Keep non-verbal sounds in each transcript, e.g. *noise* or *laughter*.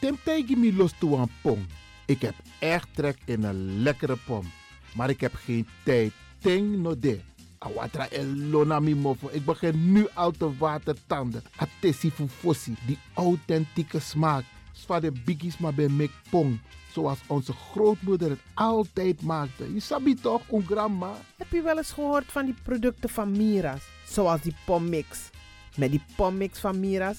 Temtijgi mi los toe een pom. Ik heb echt trek in een lekkere pom. Maar ik heb geen tijd. Ting no de. Awatra elona mofo. Ik begin nu al te watertanden. Atesi fufosi. Die authentieke smaak. Zwa de biggies maar bij mek. Zoals onze grootmoeder het altijd maakte. Je sabi toch, een grandma? Heb je wel eens gehoord van die producten van Mira's? Zoals die pommix. Met die pommix van Mira's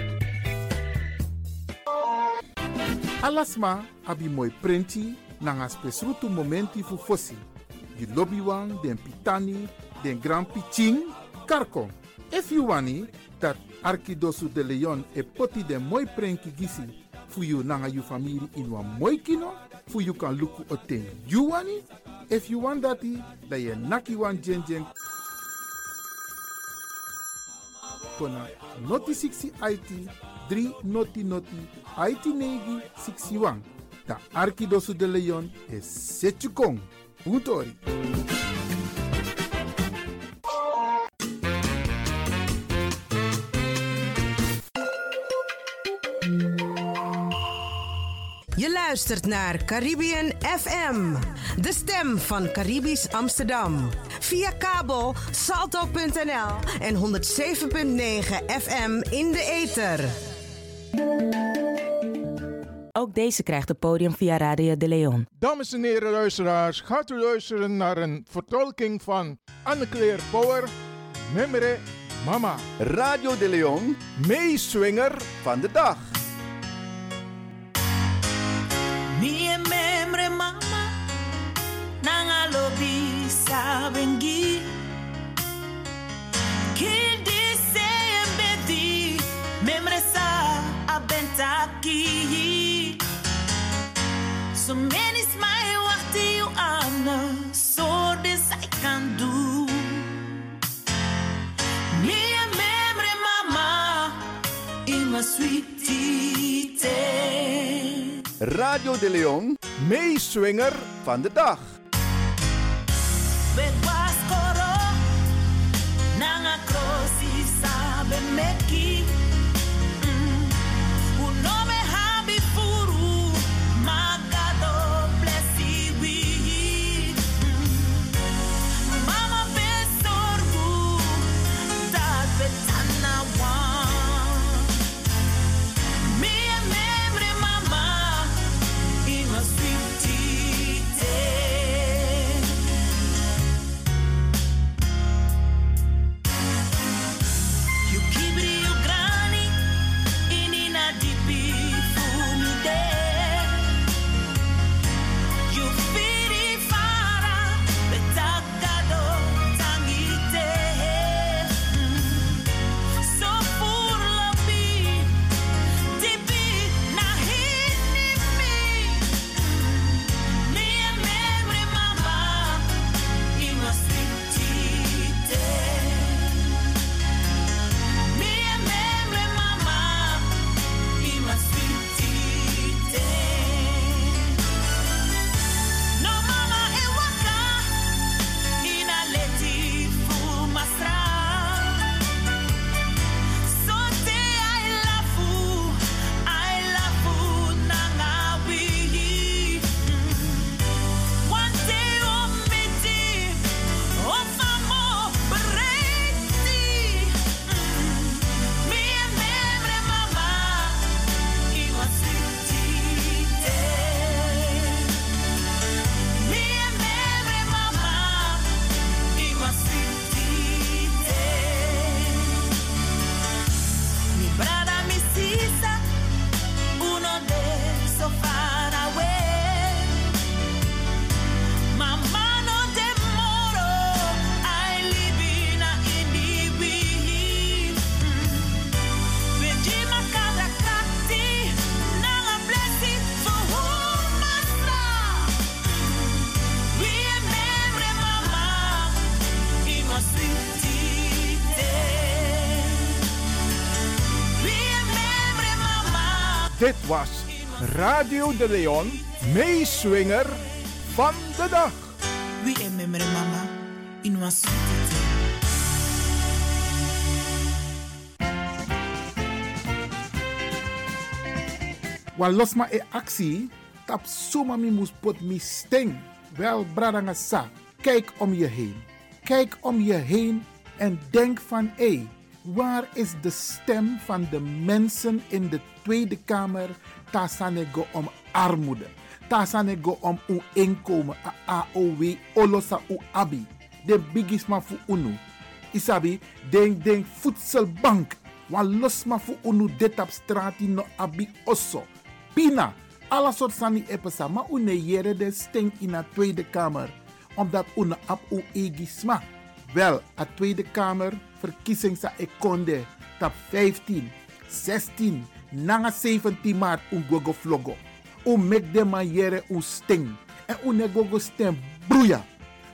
Alasma abi moi prenti nanga spesrutu momenti fu fosi. Di lobby wan, den pitani, den grand piching, karko. If you wani, dat Arkidosu de Leon e poti den moi prenki gisi fu you nanga you family in wan moi kino, fu you kan luku o ten you wani. If you want dati, da ye naki wan jen kona noti 60 IT 3 noti noti IT negi 61. Ta Arkidosu de Leon is Setchukong. Utori. Je luistert naar Caribbean FM, de stem van Caribisch Amsterdam. Via kabel salto.nl en 107.9 FM in de ether. Ook deze krijgt het podium via Radio de Leon. Dames en heren luisteraars, gaat u luisteren naar een vertolking van Anne-Claire Power, Memre Mama. Radio de Leon, meeswinger van de dag. Mie memre mama Nanga lobi sabengi can do Mie memre mama Ima sweetie Radio de Leon, meeswinger van de dag. Radio de Leon, meeswinger van de dag. We and memory mama, inwa sweetie. Wan los ma e actie, tap suma mi mus pot mi sting. Wel, bradanga sa, kijk om je heen. Kijk om je heen en denk van hé, waar is de stem van de mensen in de Tweede Kamer? Tasanego om armoede. Tasanego om uw inkomen, AOW, olosa u abi. De bigisma fu unu. Isabi, denk denk voedselbank. Wan los ma fu unu dit op strati no abi osso. Pina, alle soort sani epesa, maar une jere de stink in de Tweede Kamer. Omdat une ap u egisma. Wel, a Tweede Kamer verkiezing sa ekonde tap 15, 16, nanga 17 maart un gogo vlogo. U mek de man jere un sting. En une gogo stem broeia.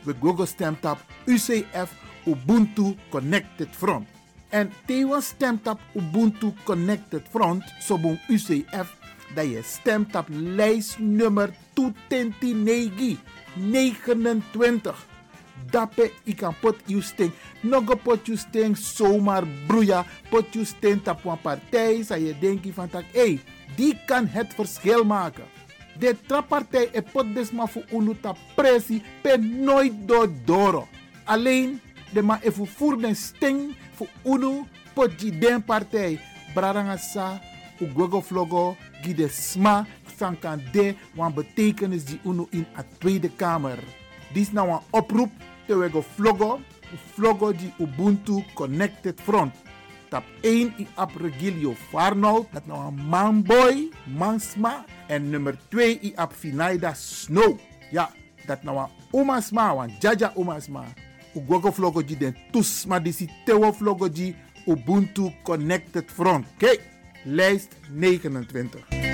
We gogo stem tap UCF Ubuntu Connected Front. En Tewa stemt op Ubuntu Connected Front, zo'n UCF, dat je stemt op lijstnummer 229 29. Dape kan pot you sting. Nog pot you sting zomaar broeia. Pot you sting tap een partij. Zou je denken van tak, hey, die kan het verschil maken. De trappartij e pot desma voor unuta pressie per nooit door doro. Alleen de ma even voor den sting voor unu pot die den partij. Brarangasa, ugogo vlogo, gide sma, san kan de wan betekenis die unu in a Tweede Kamer. Dit is nou een oproep te wego vlogo, vlogo die Ubuntu Connected Front. Tap 1 i ap Regilio Farnold, dat nou een manboy, mansma. En nummer 2 i ap Finaida Snow. Ja, dat nou een omasma, wan jaja omasma. Ugogo vlogo die den tusma disi tewo vlogo die Ubuntu Connected Front. Kijk, lijst 29.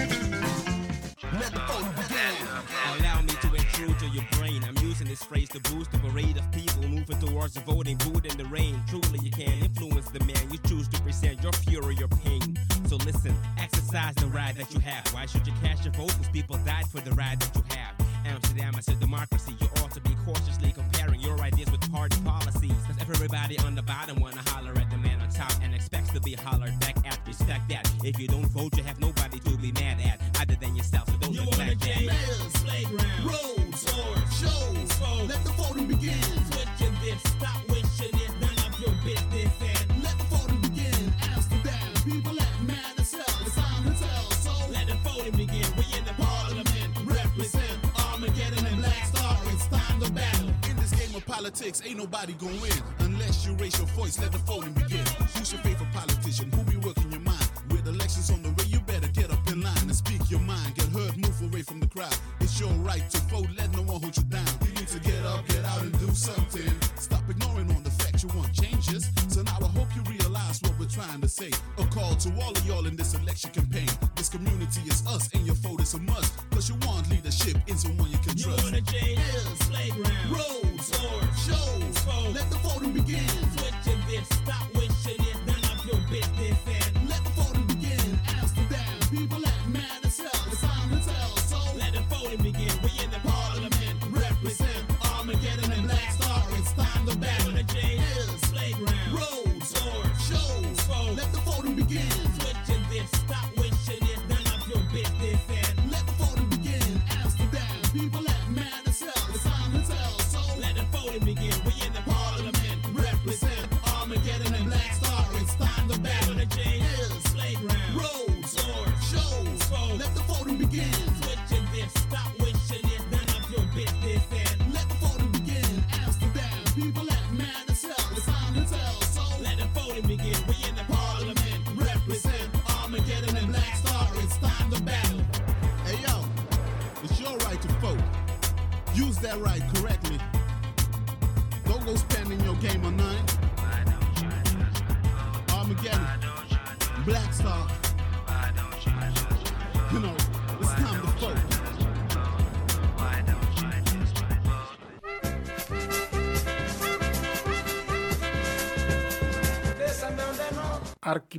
This phrase to boost the parade of people moving towards the voting booth in the rain. Truly, you can't influence the man you choose to present your fury, your pain. So listen, exercise the right that you have. Why should you cast your vote? Because people died for the right that you have. Amsterdam is a democracy. You ought to be cautiously comparing your ideas with party policies. Cause everybody on the bottom wanna holler at top and expects to be hollered back at. Respect that. If you don't vote, you have nobody to be mad at other than yourself. So don't You neglect that. get playground, roads, or shows. Let the voting begin. Switching this, stop wishing it's none of your business. Politics, ain't nobody gonna win unless you raise your voice. Let the voting begin. Use your favorite politician who be working your mind. With elections on the way, you better get up in line and speak your mind. Get heard, move away from the crowd. It's your right to vote. Let no one hold you trying to say. A call to all of y'all in this election campaign. This community is us, and your vote is a must. Cause you want leadership in someone you can You trust. wanna change hills, playground, roads, or shows. Let the voting begin. Switching this, stop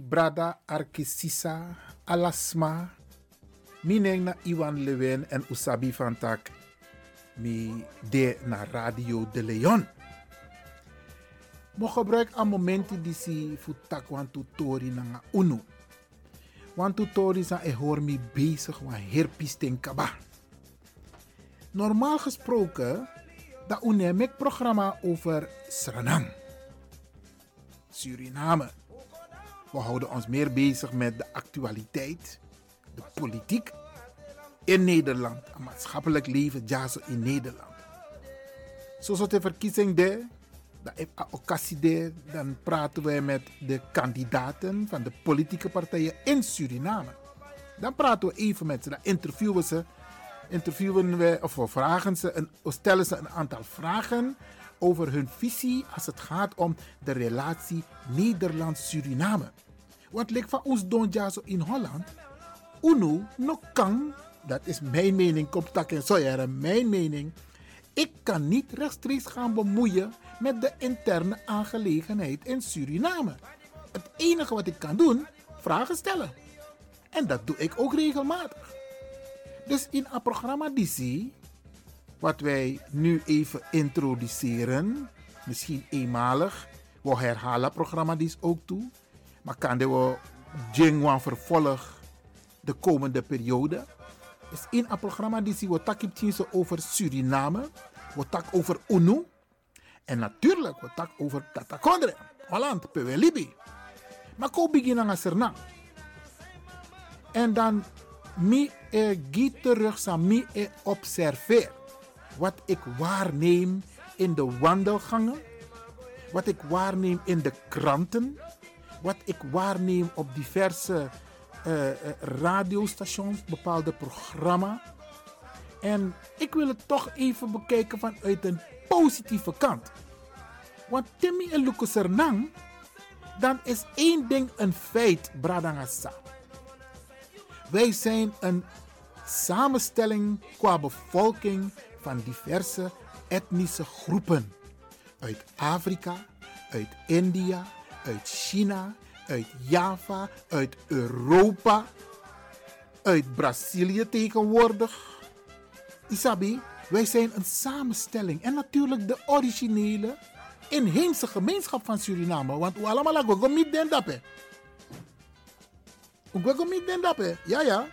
Arkibrada, Arkisisa, Alasma. Mineng na Iwan Lewin en Usabi van Tak. Mi de na Radio de Leon. Mo gebruik aan momenten die si futak wan tutori na nga uno. Wan tutori sa e hoor mi bezig wan herpisting kaba. Normaal gesproken, da unemek programma over Suriname. Suriname. We houden ons meer bezig met de actualiteit, de politiek in Nederland, het maatschappelijk leven, ja, zo in Nederland. Zoals de verkiezing de, de occasie dan praten wij met de kandidaten van de politieke partijen in Suriname. Dan praten we even met ze, dan interviewen ze, interviewen we of we vragen ze, een, stellen ze een aantal vragen over hun visie als het gaat om de relatie Nederland-Suriname. Wat lijkt van ons doen ja zo in Holland? Uno no kan, dat is mijn mening, komt tak en sojer, mijn mening. Ik kan niet rechtstreeks gaan bemoeien met de interne aangelegenheid in Suriname. enige wat ik kan doen, vragen stellen. En dat doe ik ook regelmatig. Dus in het programma DC, wat wij nu even introduceren, misschien eenmalig, we herhalen het programma DC ook toe, maar kan we Jingwan vervolg de komende periode. Dus in het programma DC we takip over Suriname, we tak over UNO en natuurlijk we tak over Tatakondre, Holland, Pewe Libi. Maar ko beginnen aan Sernang. En dan mi e gi terug sa mi e observeer wat ik waarneem in de wandelgangen, wat ik waarneem in de kranten, wat ik waarneem op diverse eh, eh, radiostations, bepaalde programma's. En ik wil het toch even bekijken vanuit een positieve kant. Want Timmy en Lucas Sernang, dan is één ding een feit, Bradangasa. Wij zijn een samenstelling qua bevolking van diverse etnische groepen. Uit Afrika, uit India, uit China, uit Java, uit Europa, uit Brazilië tegenwoordig. Isabi, wij zijn een samenstelling. En natuurlijk de originele inheemse gemeenschap van Suriname. Want we allemaal niet den gaan niet den dappen. Ja, ja.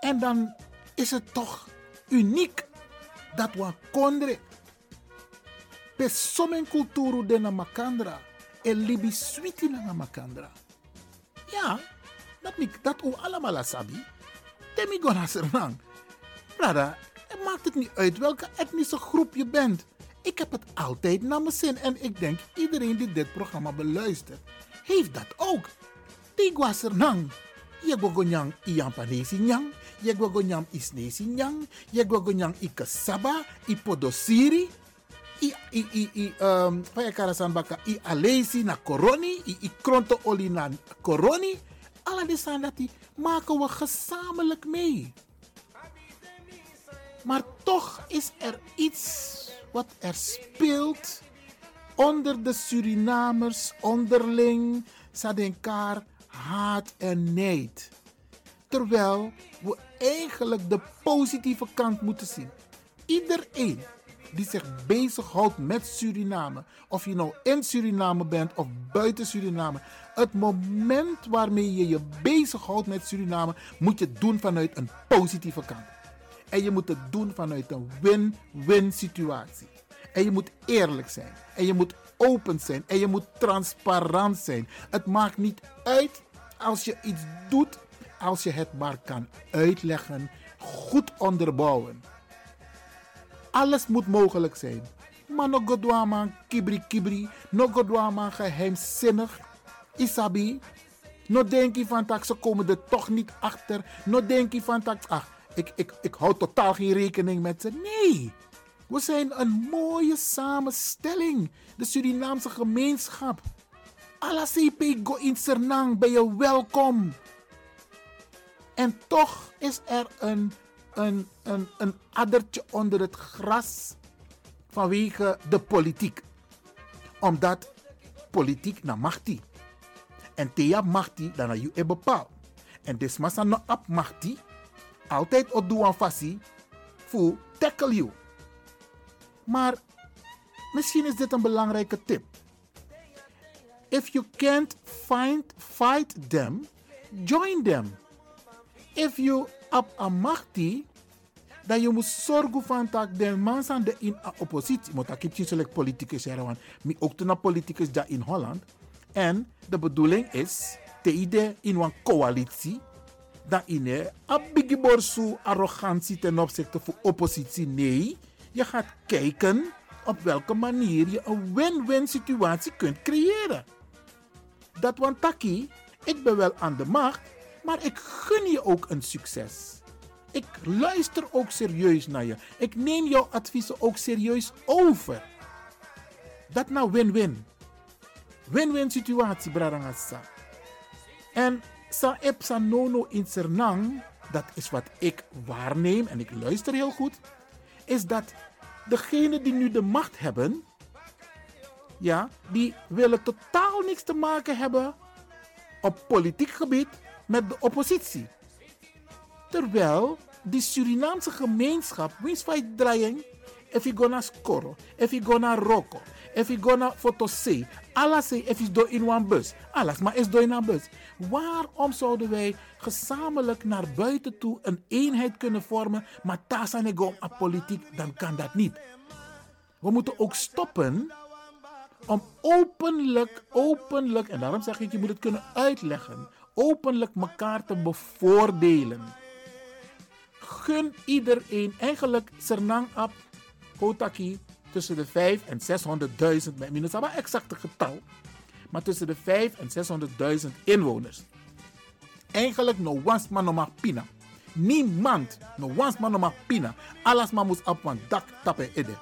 En dan is het toch uniek dat we kondre. Pe somen kulturu de makandra. En libi switi na makandra. Ja, dat, mi- dat we allemaal sabi. Temi gona serang. Brada, het maakt het niet uit welke etnische groep je bent. Ik heb het altijd naar mijn zin en ik denk iedereen die dit programma beluistert, heeft dat ook. Tigwa sernang. Je gogonyang iampanesi nyang, je gogonyang isnesi nyang, je gogonyang ikasaba, ipodosiri, i i i i um pa karasan baka i alesi na koroni, i i kronto oli na koroni. Alla die maken we gezamenlijk mee. Maar toch is er iets wat er speelt onder de Surinamers onderling. Sadenkar haat en nijd. Terwijl we eigenlijk de positieve kant moeten zien. Iedereen die zich bezighoudt met Suriname, of je nou in Suriname bent of buiten Suriname, het moment waarmee je je bezighoudt met Suriname, moet je doen vanuit een positieve kant. En je moet het doen vanuit een win-win situatie. En je moet eerlijk zijn. En je moet open zijn. En je moet transparant zijn. Het maakt niet uit als je iets doet, als je het maar kan uitleggen, goed onderbouwen. Alles moet mogelijk zijn. Maar no godwama kibri kibri, no godwama geheimzinnig. Isabi, no denk je van tak, ze komen er toch niet achter. No denk je van tak, ach, ik, ik, ik hou totaal geen rekening met ze. Nee, we zijn een mooie samenstelling. De Surinaamse gemeenschap. CP go in Sernang, ben je welkom. En toch is er een, een, een, een addertje onder het gras vanwege de politiek. Omdat politiek na machti. En thea machti dan na je bepaal. En desmasa no ap machti altijd op doen fassi voor tackle you. Maar misschien is dit een belangrijke tip. If you can't find fight them, join them. If you op een machti, dan je moet zorgen van dat de mensen de in a oppositie, moet ik niet zo'n politicus want mi ook een politicus daar in Holland. En de bedoeling is, de idee in een coalitie, dat in een bigiborsu arrogantie ten opzichte van oppositie. Nee, je gaat kijken op welke manier je een win-win situatie kunt creëren. Dat want taki, ik ben wel aan de macht, maar ik gun je ook een succes. Ik luister ook serieus naar je. Ik neem jouw adviezen ook serieus over. Dat nou win-win. Win-win situatie, Bradangasa. En sa ep sa nono in Sernang, dat is wat ik waarneem en ik luister heel goed, is dat degenen die nu de macht hebben, ja, die willen totaal niks te maken hebben op politiek gebied met de oppositie. Terwijl die Surinaamse gemeenschap, wiens draaien, if je gonna score, if je gonna roko, if je gonna fotose, alles if door in een bus, alles maar is door in een bus. Waarom zouden wij gezamenlijk naar buiten toe een eenheid kunnen vormen, maar om aan politiek, dan kan dat niet. We moeten ook stoppen om openlijk, openlijk, en daarom zeg ik, je moet het kunnen uitleggen, openlijk elkaar te bevoordelen. Gun iedereen, eigenlijk Sernang Ab, Kotaki, tussen de 5 en 600.000, met minus maar exacte getal, maar tussen de 5 en 600.000 inwoners. Eigenlijk no wans man no mag pina. Niemand no mag pina. Alles maar moet op een dak tappen ide.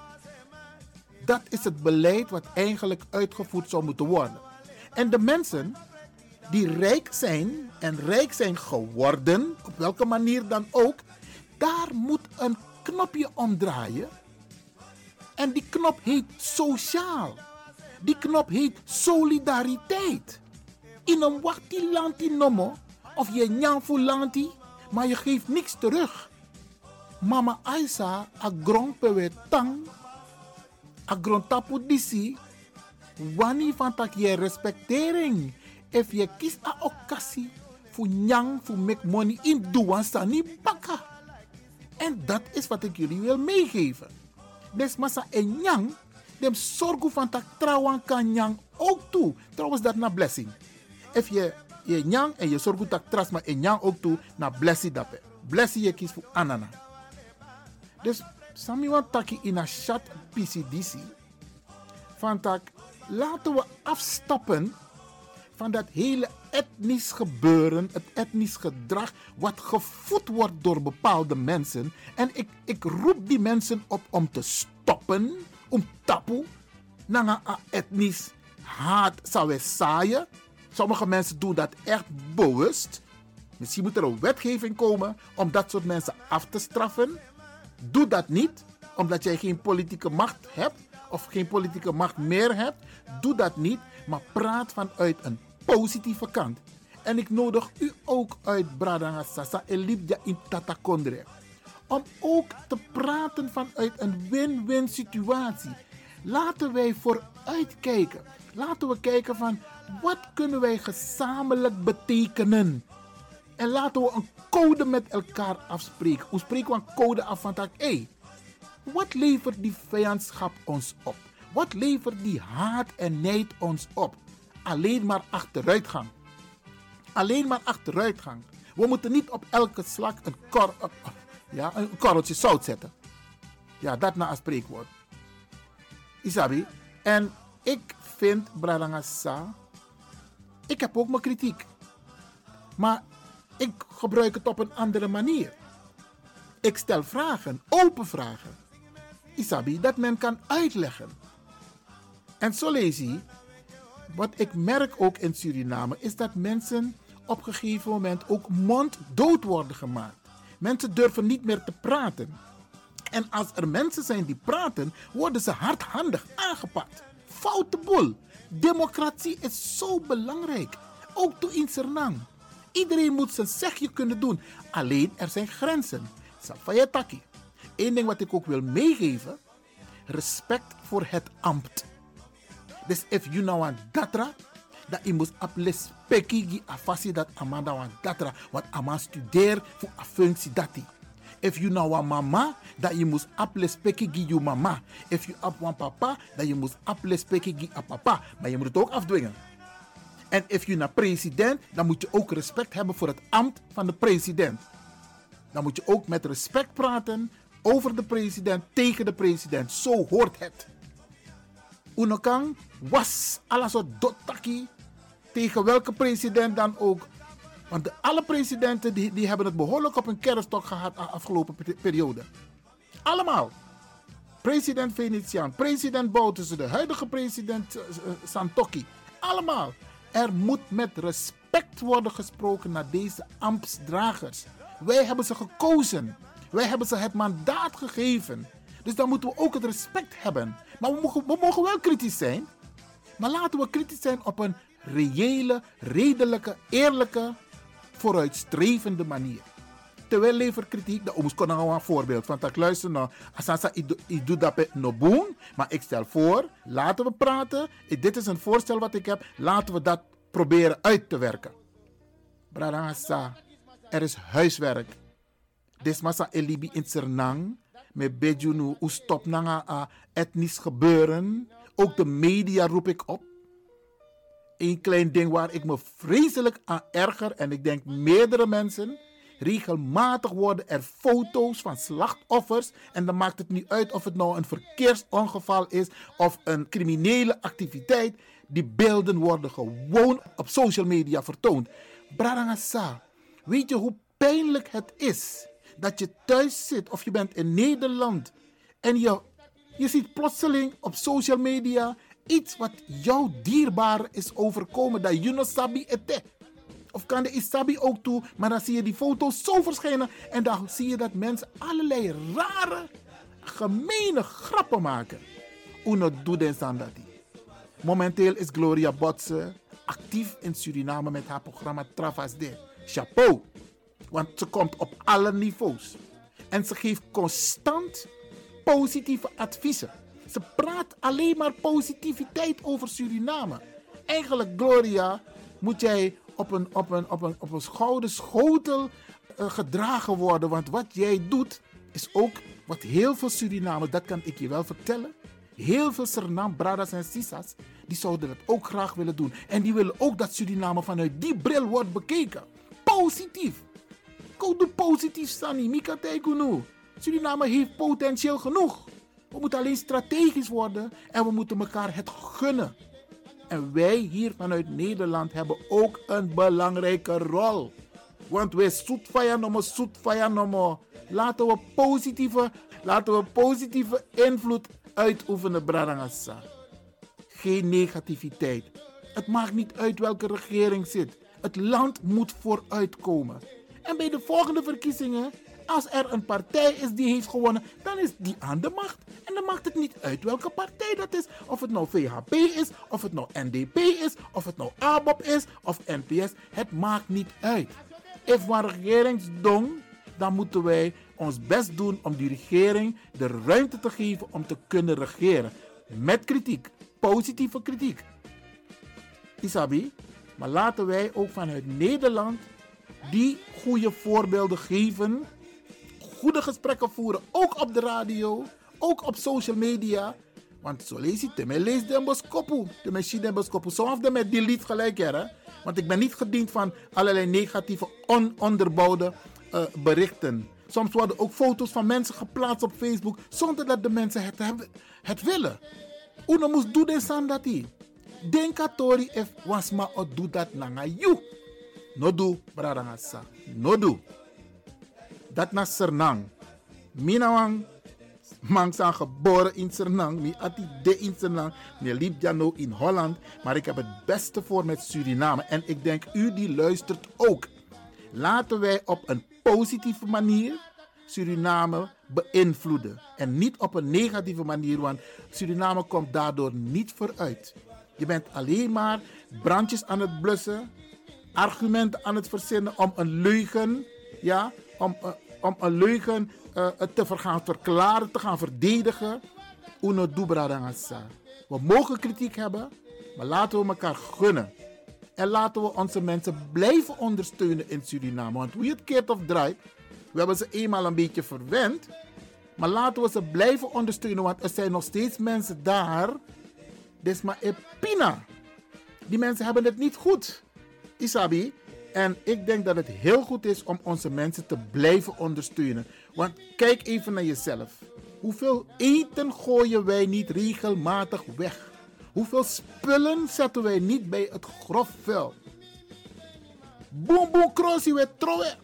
Dat is het beleid wat eigenlijk uitgevoerd zou moeten worden. En de mensen die rijk zijn en rijk zijn geworden, op welke manier dan ook, daar moet een knopje omdraaien. En die knop heet sociaal. Die knop heet solidariteit. In een wachti nomo, of je nyang fu lanti, maar je geeft niks terug. Mama Aisa, a grong pewe tang, a grond tapu disi, wani van je respectering. If je kies a occasie voor nyang, voor make money in duwan sani baka. En dat is wat ik jullie wil meegeven. Dus massa en nyang, dem zorgen van tak trouwen kan nyang ook toe. Trouwens dat na blessing. If je je nyang en je zorgt tak tras maar en nyang ook toe na blessie dape. Blessie je kies voor anana. Dus sami taki in een chat PCDC van tak laten we afstappen van dat hele etnisch gebeuren, het etnisch gedrag wat gevoed wordt door bepaalde mensen. En ik, ik roep die mensen op om te stoppen, om tapu, naar etnisch haat zou we zaaien. Sommige mensen doen dat echt bewust. Misschien moet er een wetgeving komen om dat soort mensen af te straffen. Doe dat niet, omdat jij geen politieke macht hebt of geen politieke macht meer hebt. Doe dat niet, maar praat vanuit een positieve kant. En ik nodig u ook uit Bradanga Sasa en Libja in Tatakondre. Om ook te praten vanuit een win-win situatie. Laten wij vooruitkijken. Laten we kijken van wat kunnen wij gezamenlijk betekenen. En laten we een code met elkaar afspreken. Hoe spreken we een code af van dat? Hé, wat levert die vijandschap ons op? Wat levert die haat en nijd ons op? Alleen maar achteruitgang. Alleen maar achteruitgang. We moeten niet op elke slag een, kor, ja, een korreltje zout zetten. Ja, dat na een spreekwoord. Isabi. En ik vind Bralangasa. Ik heb ook mijn kritiek. Maar ik gebruik het op een andere manier. Ik stel vragen, open vragen. Isabi, dat men kan uitleggen. En zo lees je, wat ik merk ook in Suriname, is dat mensen op een gegeven moment ook monddood worden gemaakt. Mensen durven niet meer te praten. En als er mensen zijn die praten, worden ze hardhandig aangepakt. Foute boel. Democratie is zo belangrijk. Ook toe in Suriname. Iedereen moet zijn zegje kunnen doen. Alleen er zijn grenzen. Safayetaki. Eén ding wat ik ook wil meegeven. Respect voor het ambt. Dus if you nou aan datra, dat je moet appelen spekkie gi afasi dat amanda wan datra, wat ama studeer voor a functie dati. If you nou een mama, dat je moet appelen spekkie gi je mama. If you up wan papa, dat je moet appelen spekkie gi a papa. Maar je moet het ook afdwingen. En if je naar president, dan moet je ook respect hebben voor het ambt van de president. Dan moet je ook met respect praten over de president, tegen de president. Zo hoort het. Unokang was alles wat dotaki tegen welke president dan ook. Want alle presidenten die, die hebben het behoorlijk op een kerststok gehad de afgelopen periode. Allemaal. President Venetiaan, president Bouterse, de huidige president uh, Santokki. Allemaal. Er moet met respect worden gesproken naar deze ambtsdragers. Wij hebben ze gekozen. Wij hebben ze het mandaat gegeven. Dus dan moeten we ook het respect hebben. Maar we mogen, we wel kritisch zijn. Maar laten we kritisch zijn op een reële, redelijke, eerlijke, vooruitstrevende manier. Terwijl lever kritiek, de omus kon nou een voorbeeld van tak luister nou, asasa ik doe dat no boom, maar ik stel voor, laten we praten. Dit is een voorstel wat ik heb, laten we dat proberen uit te werken. Bradangasa, er is huiswerk. Desmasa elibi in Sernang, met Bejunu, hoe stop nanga a etnisch gebeuren. Ook de media roep ik op. Een klein ding waar ik me vreselijk aan erger, en ik denk meerdere mensen. Regelmatig worden er foto's van slachtoffers. En dan maakt het niet uit of het nou een verkeersongeval is of een criminele activiteit. Die beelden worden gewoon op social media vertoond. Bradangasa, weet je hoe pijnlijk het is dat je thuis zit of je bent in Nederland en je, je ziet plotseling op social media iets wat jou dierbaar is overkomen, dat je no sabi ete. Of kan de isabi ook toe, maar dan zie je die foto's zo verschijnen en dan zie je dat mensen allerlei rare, gemene grappen maken. Uno doet aan dat. Momenteel is Gloria Botse actief in Suriname met haar programma Travas de. Chapeau! Want ze komt op alle niveaus. En ze geeft constant positieve adviezen. Ze praat alleen maar positiviteit over Suriname. Eigenlijk, Gloria, moet jij op een, op een, op een, op een gouden schotel uh, gedragen worden. Want wat jij doet, is ook wat heel veel Surinamers, dat kan ik je wel vertellen. Heel veel Suriname, Bradas en Sisas, die zouden dat ook graag willen doen. En die willen ook dat Suriname vanuit die bril wordt bekeken. Positief. Ko doe positief, Sani. Mika Teikunu. Suriname heeft potentieel genoeg. We moeten alleen strategisch worden en we moeten elkaar het gunnen. En wij hier vanuit Nederland hebben ook een belangrijke rol. Want nomo, zoetvaya nomo. Laten we positieve, laten we positieve invloed uitoefenen, Bradangasa. Geen negativiteit. Het maakt niet uit welke regering zit. Het land moet vooruitkomen. En bij de volgende verkiezingen, als er een partij is die heeft gewonnen, dan is die aan de macht. En dan maakt het niet uit welke partij dat is. Of het nou VHP is, of het nou NDP is, of het nou ABOP is, of NPS. Het maakt niet uit. If we een regeringsdong, dan moeten wij ons best doen om die regering de ruimte te geven om te kunnen regeren. Met kritiek, positieve kritiek. Isabi, maar laten wij ook vanuit Nederland die goede voorbeelden geven. Goede gesprekken voeren, ook op de radio, ook op social media. Want zo lees je het, mij lees de boskopu, de machine de boskopu. Soms de met delete gelijk hè. Want ik ben niet gediend van allerlei negatieve, ononderbouwde uh, berichten. Soms worden ook foto's van mensen geplaatst op Facebook zonder dat de mensen het, hebben, het willen. Uno moest doen in dat Denkatori if wasma o do dat nanga you. No do, bradangasa. No do. Dat na Sernang. Minawang man zijn geboren in Sernang. Mi ati de in Sernang. Mi liep dan in Holland. Maar ik heb het beste voor met Suriname. En ik denk u die luistert ook. Laten wij op een positieve manier Suriname beïnvloeden. En niet op een negatieve manier, want Suriname komt daardoor niet vooruit. Je bent alleen maar brandjes aan het blussen, argumenten aan het verzinnen om een leugen, ja, om, uh, om een leugen uh, te gaan verklaren, te gaan verdedigen. Uno. We mogen kritiek hebben, maar laten we elkaar gunnen. En laten we onze mensen blijven ondersteunen in Suriname. Want je het keert of draait, we hebben ze eenmaal een beetje verwend. Maar laten we ze blijven ondersteunen, want er zijn nog steeds mensen daar. Desma epina. Die mensen hebben het niet goed. Isabi. En ik denk dat het heel goed is om onze mensen te blijven ondersteunen. Want kijk even naar jezelf. Hoeveel eten gooien wij niet regelmatig weg? Hoeveel spullen zetten wij niet bij het grof vuil? Boom, boom, crossie, we trouwen.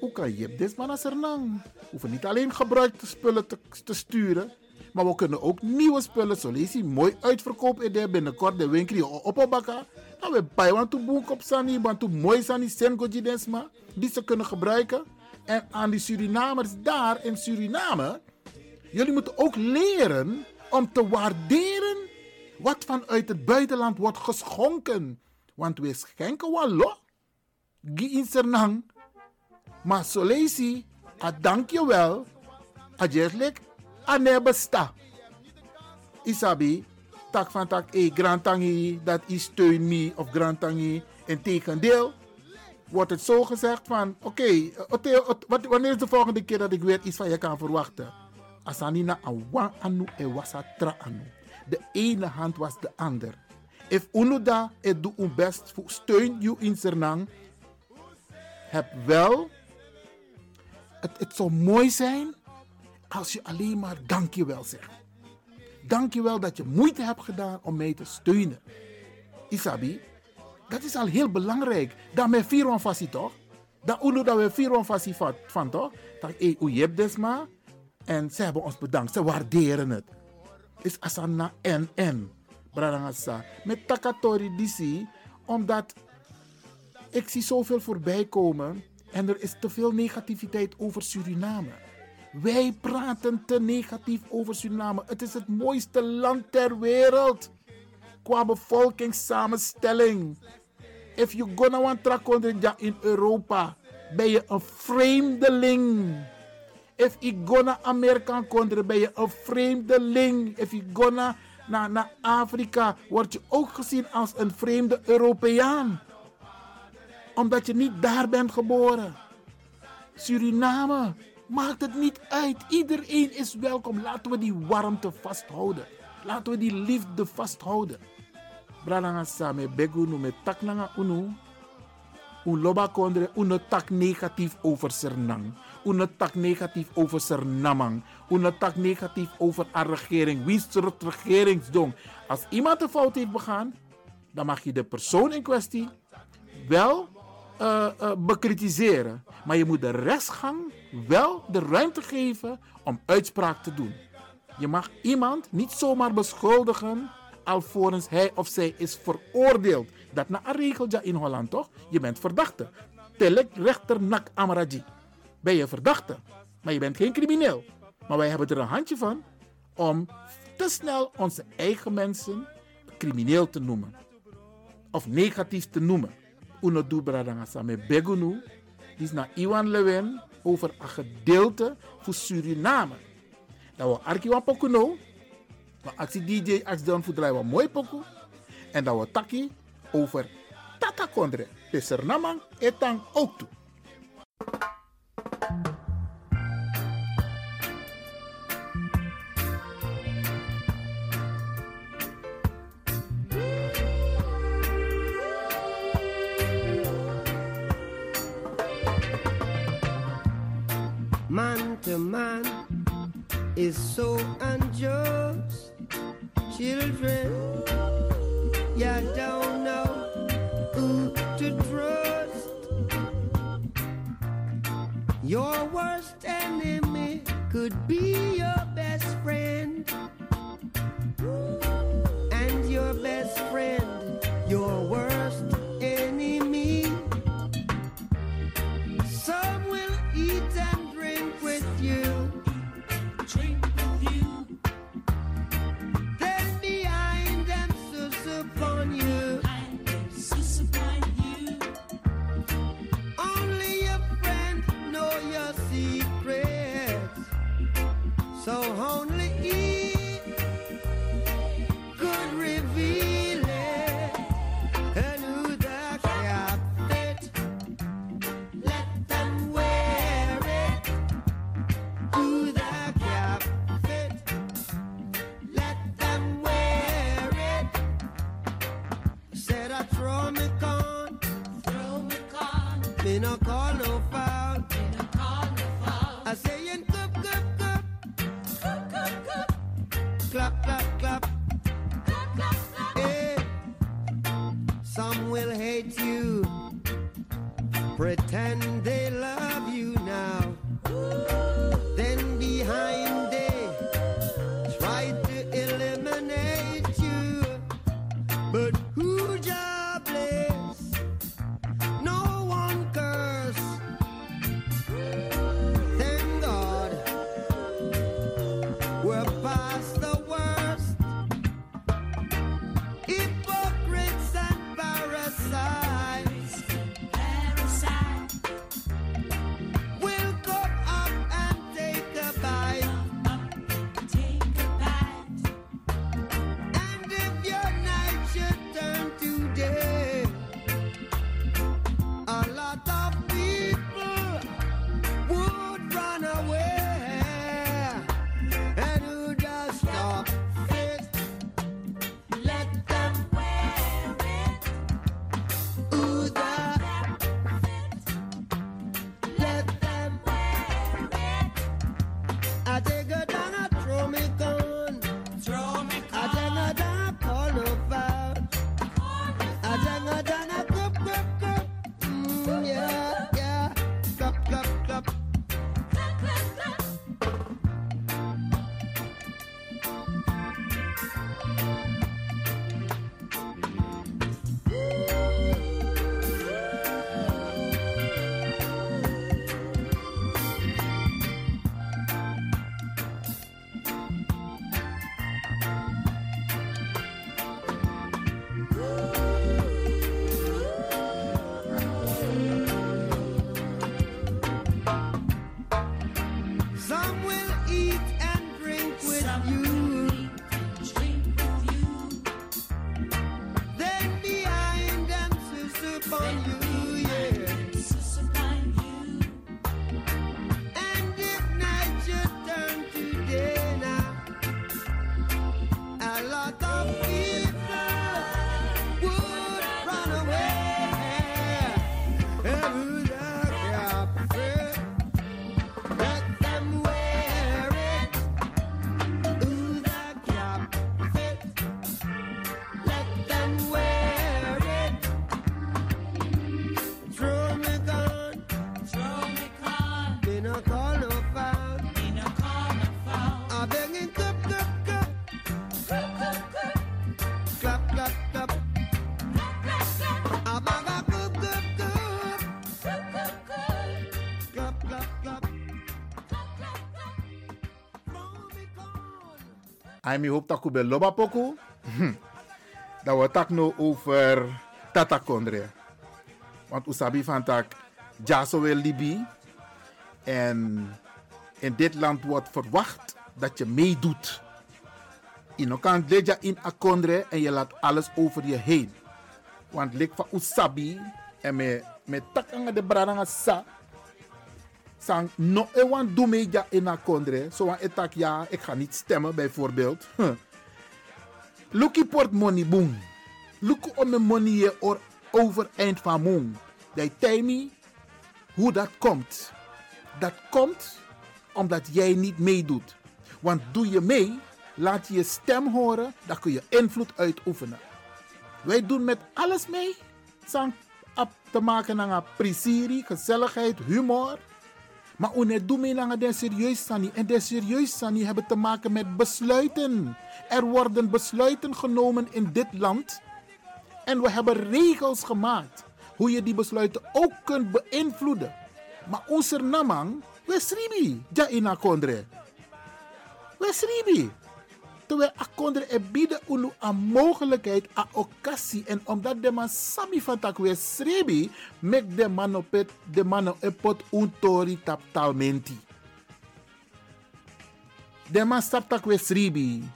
Hoe kan je dit maar als er We hoeven niet alleen gebruikte spullen te, te sturen. Maar we kunnen ook nieuwe spullen, je, mooi uitverkopen in de binnenkort de winkel op opbakken. Nou, we bij want to boek op sani, want to mooi sani die ze kunnen gebruiken. En aan die Surinamers daar in Suriname, jullie moeten ook leren om te waarderen wat vanuit het buitenland wordt geschonken. Want we schenken wel lo. Gi in Sernang. Maar solesi, a dankjewel. A jeslik, a nebesta. Isabi, tak van tak, e grantangi, dat is steun me of grantangi. En tegendeel, wordt het zo gezegd van, oké, wat wanneer is de volgende keer dat ik weer iets van je kan verwachten? Asanina awan anu e wasa tra anu. De ene hand was de ander. If unuda het doet uw best steun je in Sernang, heb wel, het, het zou mooi zijn als je alleen maar dankjewel zegt. Dankjewel dat je moeite hebt gedaan om mij te steunen. Isabi, dat is al heel belangrijk. Dat met vier on fasi toch? Dat uno dat we vier van, toch? Dat e u hebt desma. En ze hebben ons bedankt. Ze waarderen het. Is asana en en. Bradangasa. Met takatori disi. Omdat ik zie zoveel voorbij komen. En er is te veel negativiteit over Suriname. Wij praten te negatief over Suriname. Het is het mooiste land ter wereld. Qua bevolkingssamenstelling. If you gonna want trakondrinja in Europa, ben je een vreemdeling. If you gonna Amerika kondre, ben je een vreemdeling. If you gonna naar, naar Afrika, word je ook gezien als een vreemde Europeaan. Omdat je niet daar bent geboren. Suriname, maakt het niet uit. Iedereen is welkom. Laten we die warmte vasthouden. Laten we die liefde vasthouden. Brananga same begunu met tak nanga unu. U loba kondre unu tak negatief over Sernang. Unu tak negatief over Sernamang. Unu tak negatief over haar regering. Wie is regeringsdong? Als iemand een fout heeft begaan, dan mag je de persoon in kwestie wel uh, uh, bekritiseren. Maar je moet de rechtsgang wel de ruimte geven om uitspraak te doen. Je mag iemand niet zomaar beschuldigen alvorens hij of zij is veroordeeld. Dat na een regeltje in Holland toch? Je bent verdachte. Telek rechter nak amaraji. Ben je verdachte, maar je bent geen crimineel. Maar wij hebben er een handje van om te snel onze eigen mensen crimineel te noemen. Of negatief te noemen. Uno do bradangasa met Begunu. Is naar Iwan Lewin over een gedeelte voor Suriname. Dat we Arkiwan Pokuno. Maar actie DJ Ax dan voor draaien mooi pokoe. En dat we taki over Tata Kondre. Peser Namang etang ook toe. Hij mi hoop dat ik bij loba poku. Hm. Dat we tak no over tata kondre. Want usabi van tak jaso libi. En in dit land wordt verwacht dat je meedoet. Je kan leja in akondre en je laat alles over je heen. Want lik van usabi en me, me tak de braranga sa. Sang no e wan do meja in akondre. Zo wan etak ja, ik ga niet stemmen bijvoorbeeld. Luki port money boom. Luki om mijn money or overeind van moon. Tell me hoe dat komt. Dat komt omdat jij niet meedoet. Want doe je mee, laat je je stem horen, dan kun je invloed uitoefenen. Wij doen met alles mee. Sang te maken naar plezier, gezelligheid, humor. Maar we naar de serieus sani? En de serieus sani hebben te maken met besluiten. Er worden besluiten genomen in dit land. En we hebben regels gemaakt. Hoe je die besluiten ook kunt beïnvloeden. Maar onze namang, we sribi. Ja ina kondre. We sribi. Terwijl akondre e bieden unu een mogelijkheid, een occasie. En omdat de man sabi van tak we sribi, mek de man op het, de man op het untori tap talmenti. De man stap tak we sribi.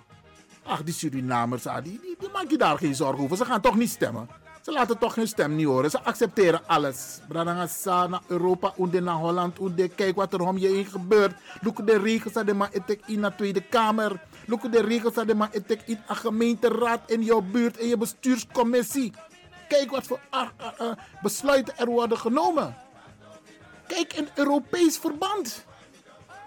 Ach, die Surinamers, ah, die, die, die maak je daar geen zorgen over. Ze gaan toch niet stemmen. Ze laten toch hun stem niet horen. Ze accepteren alles. Bradangasa naar Europa, onder naar Holland, onder kijk wat er om je heen gebeurt. Look de regels dat de man in de Tweede Kamer. Look de regels dat de man etek in een gemeenteraad in jouw buurt en je bestuurscommissie. Kijk wat voor ah, ah, ah, besluiten er worden genomen. Kijk in Europees verband.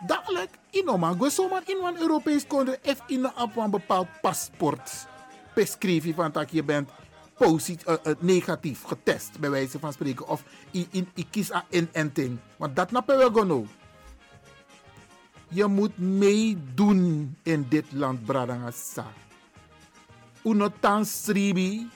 Dadelijk, inoma, go zomaar in een Europees country, if in een bepaald paspoort. Beschrijf je van dat je bent positief, uh, uh, negatief getest, bij wijze van spreken. Of in, je kiest aan. Want dat nappen we gewoon. Je moet meedoen in dit land, Bradangasa. Unotans Sribi.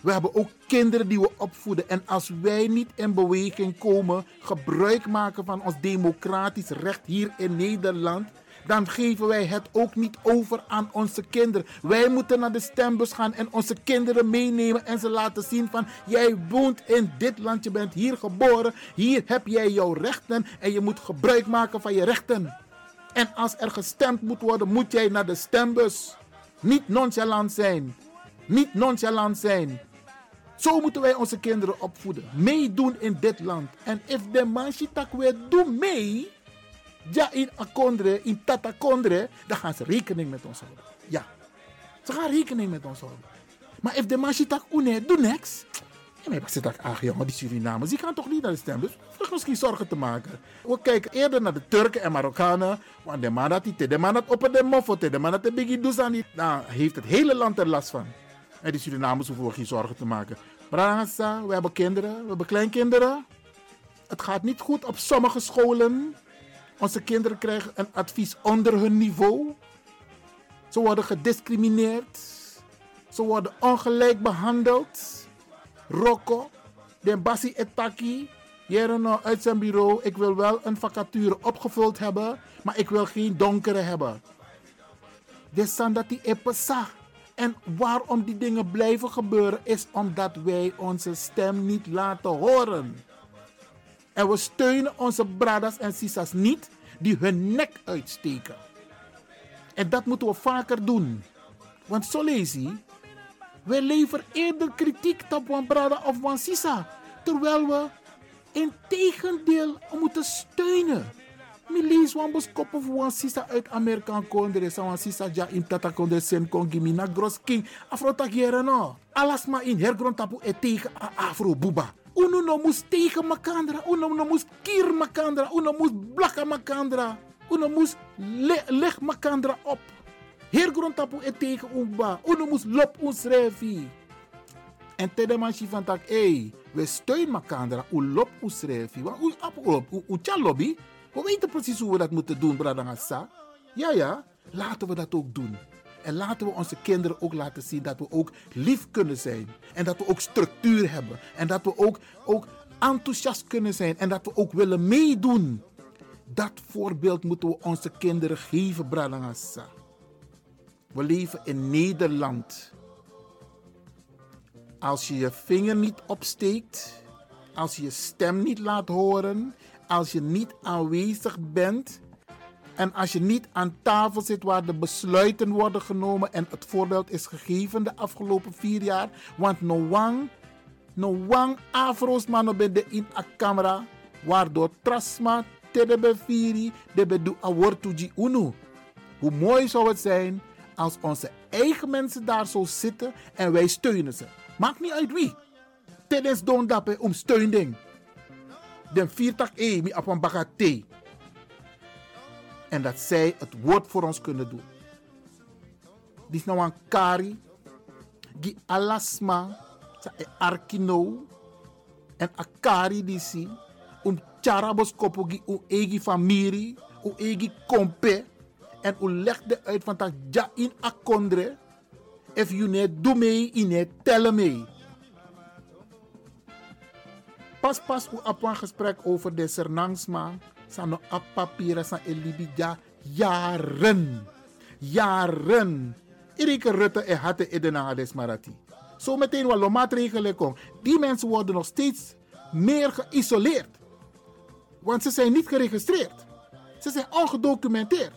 We hebben ook kinderen die we opvoeden. En als wij niet in beweging komen, gebruik maken van ons democratisch recht hier in Nederland, dan geven wij het ook niet over aan onze kinderen. Wij moeten naar de stembus gaan en onze kinderen meenemen en ze laten zien van jij woont in dit land, je bent hier geboren, hier heb jij jouw rechten en je moet gebruik maken van je rechten. En als er gestemd moet worden, moet jij naar de stembus. Niet nonchalant zijn. Niet nonchalant zijn. Zo moeten wij onze kinderen opvoeden. Meedoen in dit land. En if de manshitak weer doen mee. Ja, in Akondre, in Tatakondre. Dan gaan ze rekening met ons houden. Ja. Ze gaan rekening met ons houden. Maar if de manshitak une, doe niks. Mij zit ik ach jongen, die Surinamers, die gaan toch niet naar de stembus? Vlug misschien zorgen te maken. We kijken eerder naar de Turken en Marokkanen. Want de man dat die, de man dat op de moffel, de man dat de biggie die. Nou, heeft het hele land er last van. En die Surinamers hoeven we geen zorgen te maken. Brangasa, we hebben kinderen, we hebben kleinkinderen. Het gaat niet goed op sommige scholen. Onze kinderen krijgen een advies onder hun niveau. Ze worden gediscrimineerd. Ze worden ongelijk behandeld. Rocco, Den Bassi Etaki. Nou uit zijn bureau. Ik wil wel een vacature opgevuld hebben, maar ik wil geen donkere hebben. Zijn dat die epesa. En waarom die dingen blijven gebeuren is omdat wij onze stem niet laten horen. En we steunen onze bradas en sisas niet die hun nek uitsteken. En dat moeten we vaker doen. Want zo lees je, wij leveren eerder kritiek op een brada of een sisa. Terwijl we in tegendeel moeten steunen. Mi lees wan boskop of wan sisa uit Amerika kondre. Sa wan sisa ja in tata kondre sen kon gimi na gros king. Afro tak yere no. Alas ma in hergrond tapu e tegen afro buba. Uno no mus tegen makandra. Uno no mus kier makandra. Uno mus blaka makandra. Uno mus le, leg makandra op. Hergrond tapu e tegen umba. Uno mus lop ons refi. En tede man si van tak, hey, we steunen makandra. U lop ons refi. Want u ap u lop. U, lobby. We weten precies hoe we dat moeten doen, Bradangasa. Ja, ja, laten we dat ook doen. En laten we onze kinderen ook laten zien dat we ook lief kunnen zijn. En dat we ook structuur hebben. En dat we ook, ook enthousiast kunnen zijn. En dat we ook willen meedoen. Dat voorbeeld moeten we onze kinderen geven, Bradangasa. We leven in Nederland. Als je je vinger niet opsteekt, als je je stem niet laat horen, als je niet aanwezig bent en als je niet aan tafel zit waar de besluiten worden genomen en het voorbeeld is gegeven de afgelopen vier jaar, want no wang, no wang afro's de in a camera, waardoor trasma tedebe de bedu awortuji unu. Hoe mooi zou het zijn als onze eigen mensen daar zo zitten en wij steunen ze. Maakt niet uit wie. Tijdens don dape om steuning. Den viertak e mi op een. En dat zij het woord voor ons kunnen doen. Dit is nou een kari. Die alasma. E arkino. En akari die si. Um charabos kopo gi u egi famiri. U egi kompe. En u legde uit van dat ja in akondre. If you net doe mee, in tellen mee. Pas pas u een gesprek over de Sernangsma. San no papieren san elibija jaren. Jaren. Erike Rutte en hatte edena ades marati. Zo meteen wat lo maatregelen komen. Die mensen worden nog steeds meer geïsoleerd. Want ze zijn niet geregistreerd. Ze zijn ongedocumenteerd.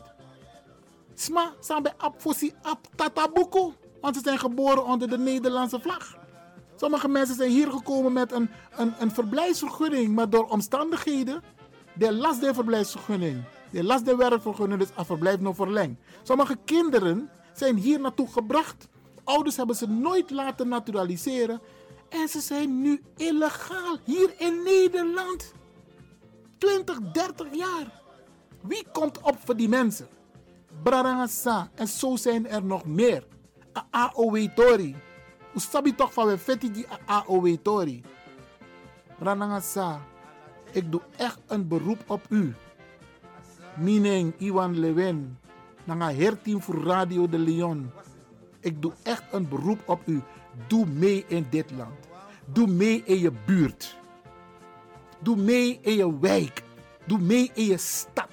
Sma bij Apfosi Ap Tatabuku. Want ze zijn geboren onder de Nederlandse vlag. Sommige mensen zijn hier gekomen met een, een, een verblijfsvergunning, maar door omstandigheden, de last de verblijfsvergunning, de last de werkvergunning, dus een verblijf nog verlengd. Sommige kinderen zijn hier naartoe gebracht. Ouders hebben ze nooit laten naturaliseren. En ze zijn nu illegaal hier in Nederland. 20, 30 jaar. Wie komt op voor die mensen? Brarangasa. En zo zijn er nog meer. AOW Tori. U sabi toch van we feti die AOW Tori. Ranangasa. Ik doe echt een beroep op u. Meaning Iwan Lewin. Nanga herteam voor Radio de Leon. Ik doe echt een beroep op u. Doe mee in dit land. Doe mee in je buurt. Doe mee in je wijk. Doe mee in je stad.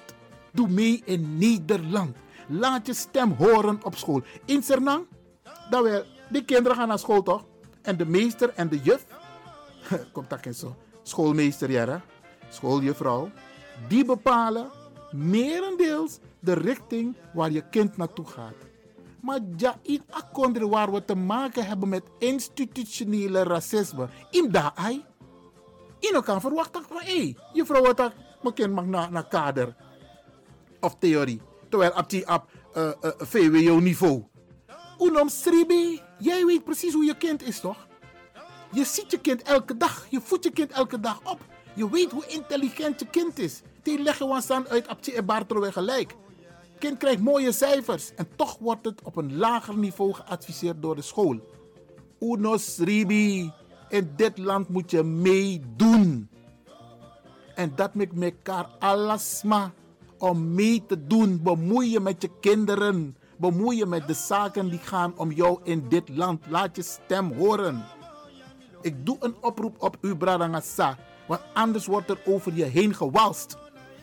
Doe mee in Nederland. Laat je stem horen op school. In Sernang, dat die kinderen gaan naar school toch? En de meester en de juf, *laughs* komt dat zo, schoolmeester, ja, hè? schooljuffrouw, die bepalen merendeels de richting waar je kind naartoe gaat. Maar ja, in akondre waar we te maken hebben met institutionele racisme, in daar ai, in kan verwachten van, hé, juffrouw, wat dat, mijn kind mag naar, naar kader of theorie. Terwijl op die op uh, uh, VWO-niveau. Unom Sribi, jij weet precies hoe je kind is, toch? Je ziet je kind elke dag, je voedt je kind elke dag op. Je weet hoe intelligent je kind is. Die leggen we aan uit op die Bartro gelijk. Kind krijgt mooie cijfers en toch wordt het op een lager niveau geadviseerd door de school. Unos Ribi, in dit land moet je meedoen. En dat met elkaar alasma om mee te doen. Bemoei je met je kinderen. bemoeien met de zaken die gaan om jou in dit land. Laat je stem horen. Ik doe een oproep op u, Bradangasa. Want anders wordt er over je heen gewalst.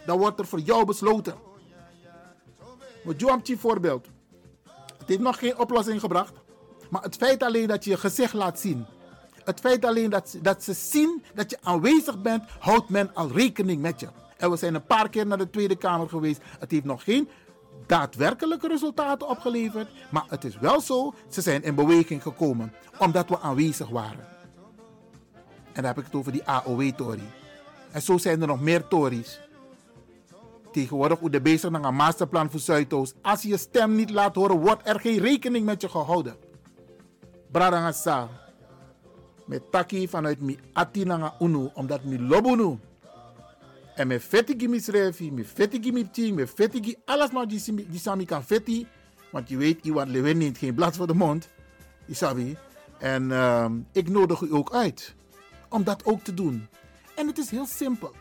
Dan wordt er voor jou besloten. Met Joamchi voorbeeld. Het heeft nog geen oplossing gebracht. Maar het feit alleen dat je je gezicht laat zien. Het feit alleen dat, dat ze zien dat je aanwezig bent, houdt men al rekening met je. En we zijn een paar keer naar de Tweede Kamer geweest. Het heeft nog geen daadwerkelijke resultaten opgeleverd. Maar het is wel zo, ze zijn in beweging gekomen. Omdat we aanwezig waren. En dan heb ik het over die AOW-tory. En zo zijn er nog meer tories. Tegenwoordig hoe de bezig naar een masterplan voor Zuidoost. Als je je stem niet laat horen, wordt er geen rekening met je gehouden. Bradangasa. Met taki vanuit mi ati unu, omdat mi lobunu. En me fetigi mi srefi, me fetigi mi ting, me fetigi alles maar die, sami kan feti. Want je weet, Iwan Lewin neemt geen blad voor de mond. Isabi. En ehm, ik nodig u ook uit om dat ook te doen. En het is heel simpel.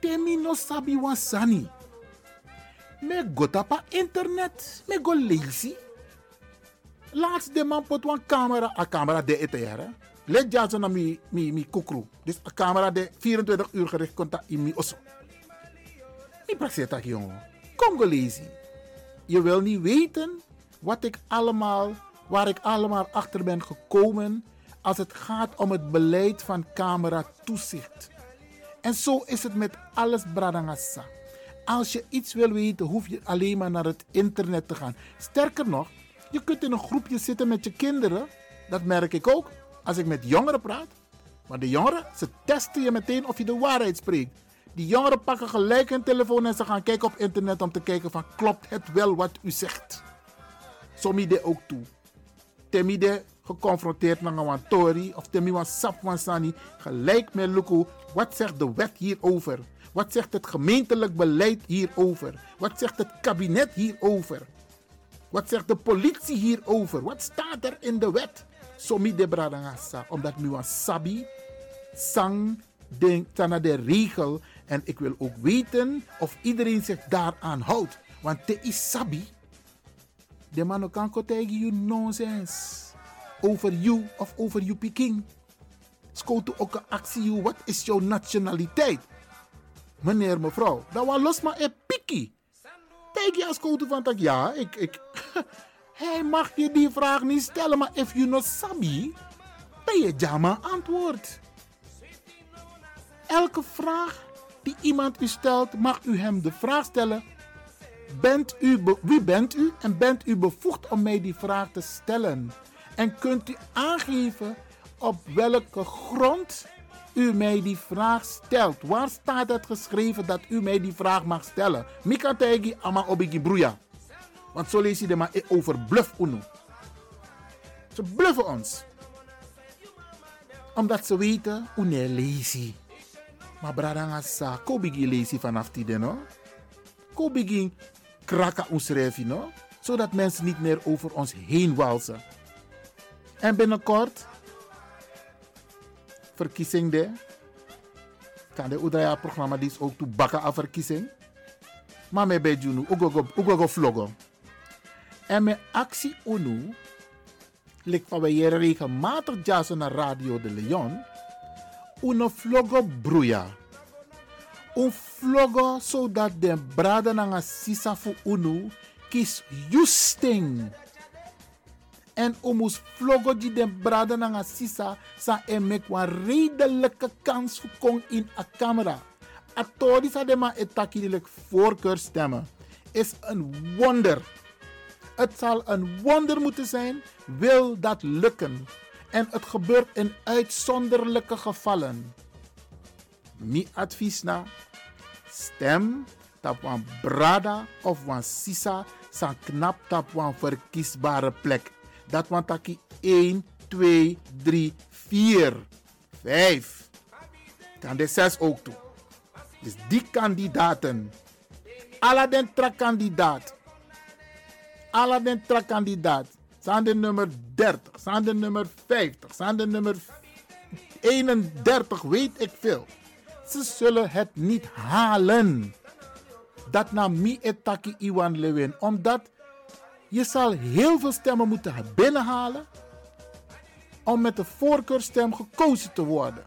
Temi no sabi wasani. Me go tapa internet. Me go lazy. Laatst de man pot wan camera. A camera de ete Let ja zo mi, mi, mi kukru. Dus a camera de 24 uur gericht konta in mi osso. Mi praxeer tak jongen. Lazy. Je wil niet weten wat ik allemaal, waar ik allemaal achter ben gekomen als het gaat om het beleid van camera toezicht. En zo is het met alles Bradangassa. Als je iets wil weten, hoef je alleen maar naar het internet te gaan. Sterker nog, je kunt in een groepje zitten met je kinderen. Dat merk ik ook als ik met jongeren praat. Maar de jongeren, ze testen je meteen of je de waarheid spreekt. Die jongeren pakken gelijk hun telefoon en ze gaan kijken op internet om te kijken van klopt het wel wat u zegt. Somide ook toe. Temide geconfronteerd met een tori of temi wan sap sani. Gelijk met Luku, wat zegt de wet hierover? Wat zegt het gemeentelijk beleid hierover? Wat zegt het kabinet hierover? Wat zegt de politie hierover? Wat staat er in de wet? Somi de bradangasa. Omdat nu een sabi, sang, de, tana de regel. En ik wil ook weten of iedereen zich daaraan houdt. Want te is sabi. De man kan tegen you nonsense. Over you of over you Peking. Skoto ook een actie. Wat is jouw nationaliteit? Meneer, mevrouw. Dat was los maar een pikkie. Kijk je als van tak, ja, ik, ik. *laughs* Hij mag je die vraag niet stellen, maar if you not sabi, dan je jama antwoord. Elke vraag die iemand u stelt, mag u hem de vraag stellen. Bent u wie bent u en bent u bevoegd om mij die vraag te stellen? En kunt u aangeven op welke grond u mij die vraag stelt? Waar staat het geschreven dat u mij die vraag mag stellen? Mika tegi ama obigi bruya. Want zo lees je de maar over bluff uno. Ze bluffen ons. Omdat ze weten hoe ne lazy. Maar bradanga sa, ko bigi lazy vanaf die den, no? Ko bigi kraka usrefi, no? Zodat mensen niet meer over ons heen walsen. En binnenkort, verkiezing de. Kan de Udaya programma die is ook toe bakken aan verkiezing. Maar me bij ugogo, ugogo vloggen. En mijn actie UNU, lik van wij regelmatig jassen naar Radio de Leon, uno vloggo broeia. Un vloggo zodat de brada na sisa fu UNU kis justing. En omus vloggo die de brada na sisa sa emek wan redelijke kans voor in a camera. Atori sa de ma etakidelijk voorkeur stemmen. Is een wonder. Het zal een wonder moeten zijn, wil dat lukken. En het gebeurt in uitzonderlijke gevallen. Mi advies na, stem tap wan brada of wan sisa san knap tap wan verkiesbare plek. Dat wan taki 1, 2, 3, 4, 5. Kan de 6 ook toe. Dus die kandidaten, alle den tra kandidaat, alle den kandidaat, zijn de nummer 30, zijn de nummer 50, zijn de nummer 31, weet ik veel. Ze zullen het niet halen. Dat na mi etaki Iwan Lewin. Omdat Je zal heel veel stemmen moeten binnenhalen om met de voorkeurstem gekozen te worden.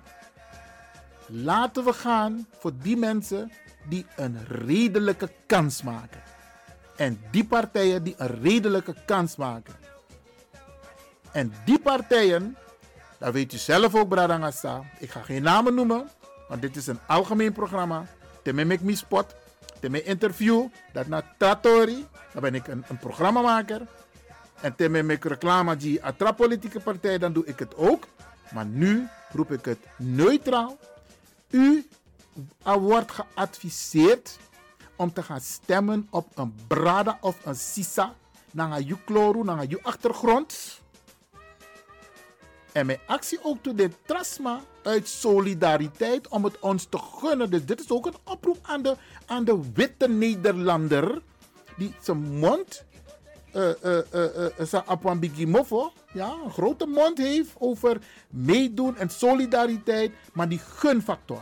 Laten we gaan voor die mensen die een redelijke kans maken. En die partijen die een redelijke kans maken. En die partijen, dat weet u zelf ook, Bradangasa. Ik ga geen namen noemen, want dit is een algemeen programma. Temme make me spot, temme interview, dat na Tratori, dan ben ik een, een programmamaker. En temme make reclame die atra politieke partij, dan doe ik het ook. Maar nu roep ik het neutraal. U wordt geadviseerd om te gaan stemmen op een Brada of een Sisa. Naar je kloru, naar je achtergrond. En mijn actie ook toe de trasma uit solidariteit om het ons te gunnen. Dus dit is ook een oproep aan de, aan de witte Nederlander. Die zijn mond, uh, uh, uh, zijn apambigimofo, ja, een grote mond heeft over meedoen en solidariteit. Maar die gunfactor.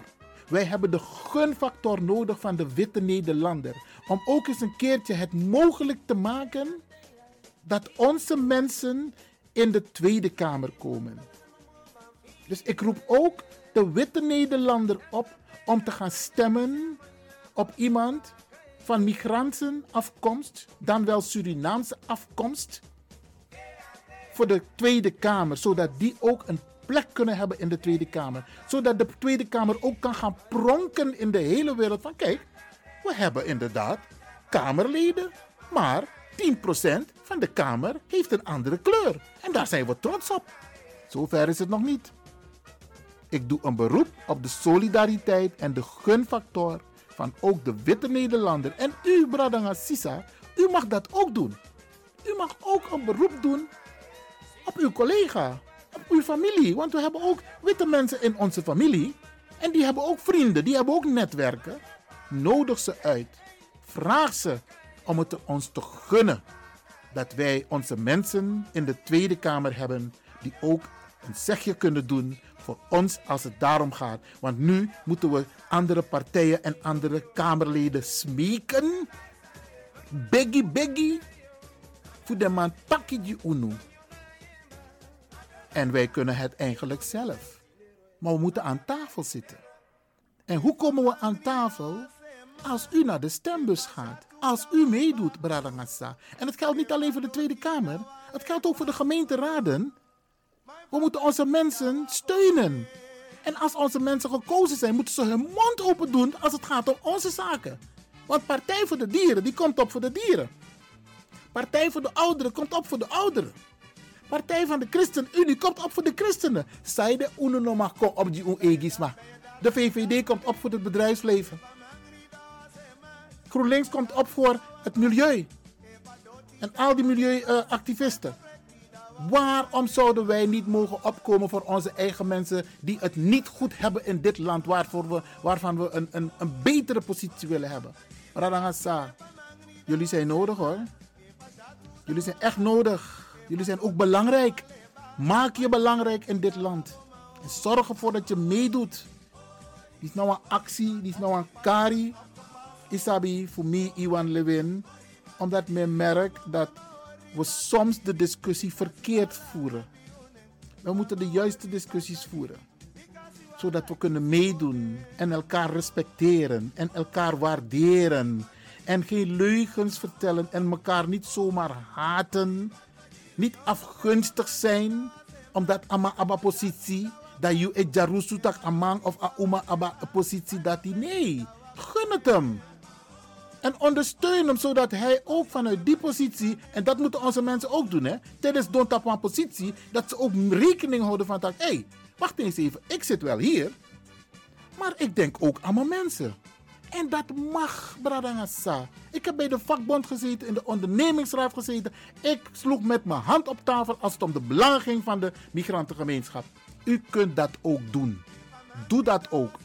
Wij hebben de gunfactor nodig van de witte Nederlander. Om ook eens een keertje het mogelijk te maken dat onze mensen in de Tweede Kamer komen. Dus ik roep ook de witte Nederlander op om te gaan stemmen op iemand van migrantenafkomst, dan wel Surinaamse afkomst, voor de Tweede Kamer, zodat die ook een plek kunnen hebben in de Tweede Kamer. Zodat de Tweede Kamer ook kan gaan pronken in de hele wereld van kijk, we hebben inderdaad Kamerleden, maar 10% van de Kamer heeft een andere kleur. En daar zijn we trots op. Zover is het nog niet. Ik doe een beroep op de solidariteit en de gunfactor van ook de witte Nederlander. En u, Bradanga Sisa, u mag dat ook doen. U mag ook een beroep doen op uw collega, uw familie. Want we hebben ook witte mensen in onze familie. En die hebben ook vrienden, die hebben ook netwerken. Nodig ze uit. Vraag ze om het ons te gunnen dat wij onze mensen in de Tweede Kamer hebben die ook een zegje kunnen doen voor ons als het daarom gaat. Want nu moeten we andere partijen en andere Kamerleden smeken. Beggy, beggy. Voor de man pakje unu. En wij kunnen het eigenlijk zelf. Maar we moeten aan tafel zitten. En hoe komen we aan tafel? Als u naar de stembus gaat. Als u meedoet, Bradangassa. En het geldt niet alleen voor de Tweede Kamer. Het geldt ook voor de gemeenteraden. We moeten onze mensen steunen. En als onze mensen gekozen zijn, moeten ze hun mond open doen als het gaat om onze zaken. Want Partij voor de Dieren, die komt op voor de dieren. Partij voor de Ouderen komt op voor de ouderen. Partij van de ChristenUnie komt op voor de christenen. De uno op die unegisma. De VVD komt op voor het bedrijfsleven. GroenLinks komt op voor het milieu. En al die milieuactivisten. Waarom zouden wij niet mogen opkomen voor onze eigen mensen die het niet goed hebben in dit land, waarvoor we, waarvan we een, een, een betere positie willen hebben? Radangasa, jullie zijn nodig hoor. Jullie zijn echt nodig. Jullie zijn ook belangrijk. Maak je belangrijk in dit land. En zorg ervoor dat je meedoet. Die is nou een actie, die is nou een kari. Isabi, voor mij, Iwan Lewin. Omdat men merkt dat we soms de discussie verkeerd voeren. We moeten de juiste discussies voeren. Zodat we kunnen meedoen en elkaar respecteren en elkaar waarderen. En geen leugens vertellen en elkaar niet zomaar haten. Niet afgunstig zijn omdat ama aba positie dat je et jarusu tak of auma aba positie dat die nee. Gun het hem. En ondersteun hem zodat hij ook vanuit die positie, en dat moeten onze mensen ook doen, hè, tijdens Don positie, dat ze ook rekening houden van dat, hé, hey, wacht eens even, ik zit wel hier, maar ik denk ook aan mijn mensen. En dat mag, Bradangasa. Ik heb bij de vakbond gezeten, in de ondernemingsraad gezeten. Ik sloeg met mijn hand op tafel als het om de belangen ging van de migrantengemeenschap. U kunt dat ook doen. Doe dat ook.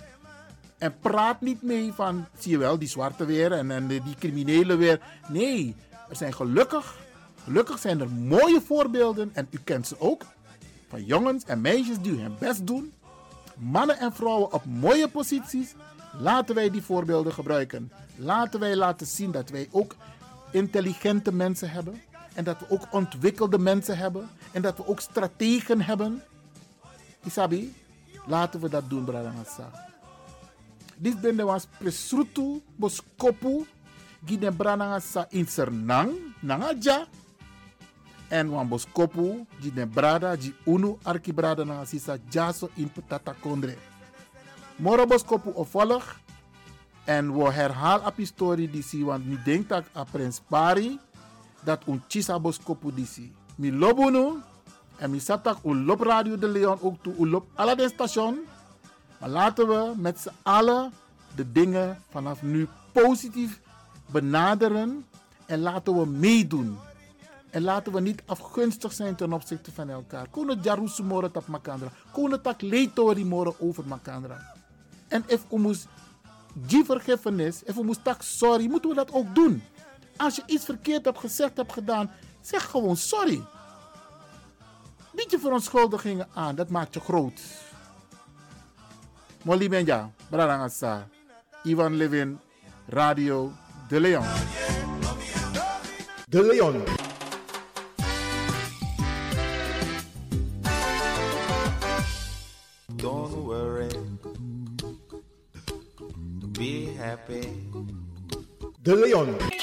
En praat niet mee van, zie je wel, die zwarte weer en, en die criminelen weer. Nee, er zijn gelukkig, gelukkig zijn er mooie voorbeelden, en u kent ze ook, van jongens en meisjes die hun best doen. Mannen en vrouwen op mooie posities. Laten wij die voorbeelden gebruiken. Laten wij laten zien dat wij ook intelligente mensen hebben. En dat we ook ontwikkelde mensen hebben. En dat we ook strategen hebben. Isabi, laten we dat doen, Bradangasa. Dit ben de was presrutu boskopu. Gide Bradangasa in Sernang, Nangaja. En wan boskopu, gide Brada, gi unu arki Brada na sisa jaso in Petata Kondre. Moro boskopu opvolg. En we herhalen op historie die si, want mi denk dat a Prins Pari dat un chisa boskopu die si. Mi lobunu en mi satak un lop Radio de Leon ook toe, un lop alle de station. Maar laten we met z'n allen de dingen vanaf nu positief benaderen en laten we meedoen. En laten we niet afgunstig zijn ten opzichte van elkaar. Kono jarusu moro tap makandra. Kono tak leitori moro over makandra. En we moest die vergiffenis, if we moest tak sorry, moeten we dat ook doen. Als je iets verkeerd hebt gezegd, hebt gedaan, zeg gewoon sorry. Bied je verontschuldigingen aan, dat maakt je groot. Molly Benja, Brarangasa, Ivan Levin, Radio De Leon. De Leon. De Leon.